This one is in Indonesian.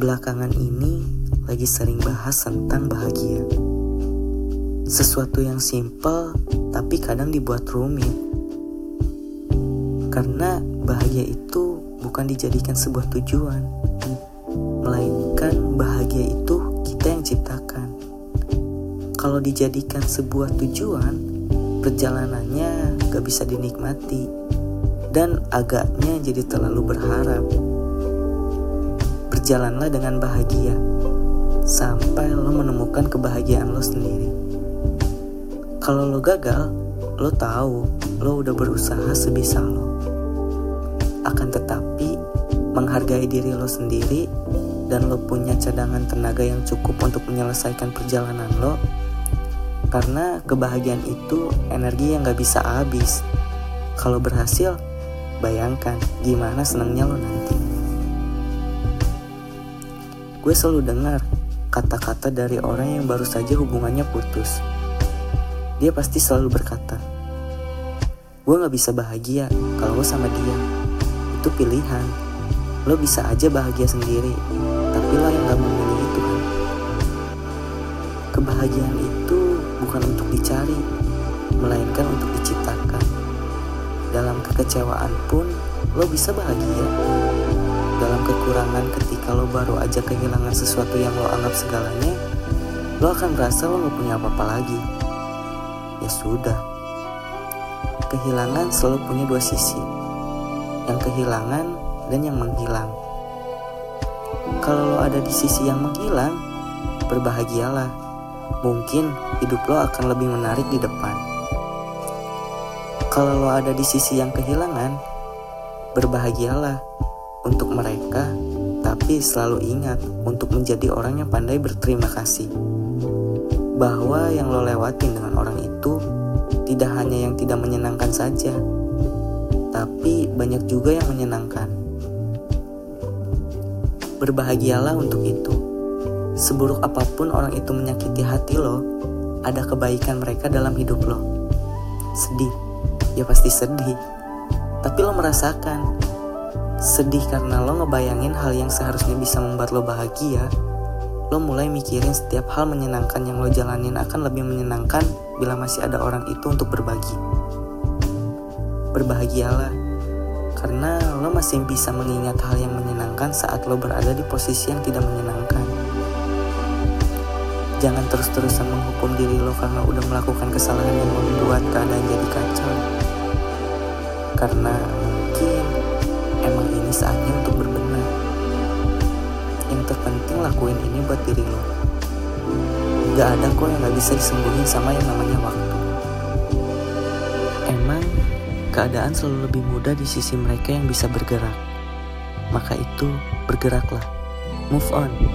Belakangan ini lagi sering bahas tentang bahagia. Sesuatu yang simpel tapi kadang dibuat rumit. Karena bahagia itu bukan dijadikan sebuah tujuan, melainkan bahagia itu kita yang ciptakan. Kalau dijadikan sebuah tujuan, perjalanannya gak bisa dinikmati dan agaknya jadi terlalu berharap berjalanlah dengan bahagia sampai lo menemukan kebahagiaan lo sendiri. Kalau lo gagal, lo tahu lo udah berusaha sebisa lo. Akan tetapi, menghargai diri lo sendiri dan lo punya cadangan tenaga yang cukup untuk menyelesaikan perjalanan lo karena kebahagiaan itu energi yang gak bisa habis. Kalau berhasil, bayangkan gimana senangnya lo nanti. Gue selalu dengar kata-kata dari orang yang baru saja hubungannya putus. Dia pasti selalu berkata, Gue gak bisa bahagia kalau lo sama dia. Itu pilihan. Lo bisa aja bahagia sendiri, tapi lo yang gak memilih itu kan. Kebahagiaan itu bukan untuk dicari, melainkan untuk diciptakan. Dalam kekecewaan pun, lo bisa bahagia dalam kekurangan ketika lo baru aja kehilangan sesuatu yang lo anggap segalanya, lo akan merasa lo gak punya apa-apa lagi. Ya sudah, kehilangan selalu punya dua sisi, yang kehilangan dan yang menghilang. Kalau lo ada di sisi yang menghilang, berbahagialah. Mungkin hidup lo akan lebih menarik di depan. Kalau lo ada di sisi yang kehilangan, berbahagialah untuk mereka, tapi selalu ingat untuk menjadi orang yang pandai berterima kasih. Bahwa yang lo lewatin dengan orang itu tidak hanya yang tidak menyenangkan saja, tapi banyak juga yang menyenangkan. Berbahagialah untuk itu. Seburuk apa pun orang itu menyakiti hati lo, ada kebaikan mereka dalam hidup lo. Sedih, ya pasti sedih. Tapi lo merasakan sedih karena lo ngebayangin hal yang seharusnya bisa membuat lo bahagia, lo mulai mikirin setiap hal menyenangkan yang lo jalanin akan lebih menyenangkan bila masih ada orang itu untuk berbagi. Berbahagialah, karena lo masih bisa mengingat hal yang menyenangkan saat lo berada di posisi yang tidak menyenangkan. Jangan terus-terusan menghukum diri lo karena udah melakukan kesalahan yang membuat keadaan jadi kacau. Karena mungkin emang ini saatnya untuk berbenah. Yang terpenting lakuin ini buat diri lo. Gak ada kok yang gak bisa disembuhin sama yang namanya waktu. Emang keadaan selalu lebih mudah di sisi mereka yang bisa bergerak. Maka itu bergeraklah. Move on.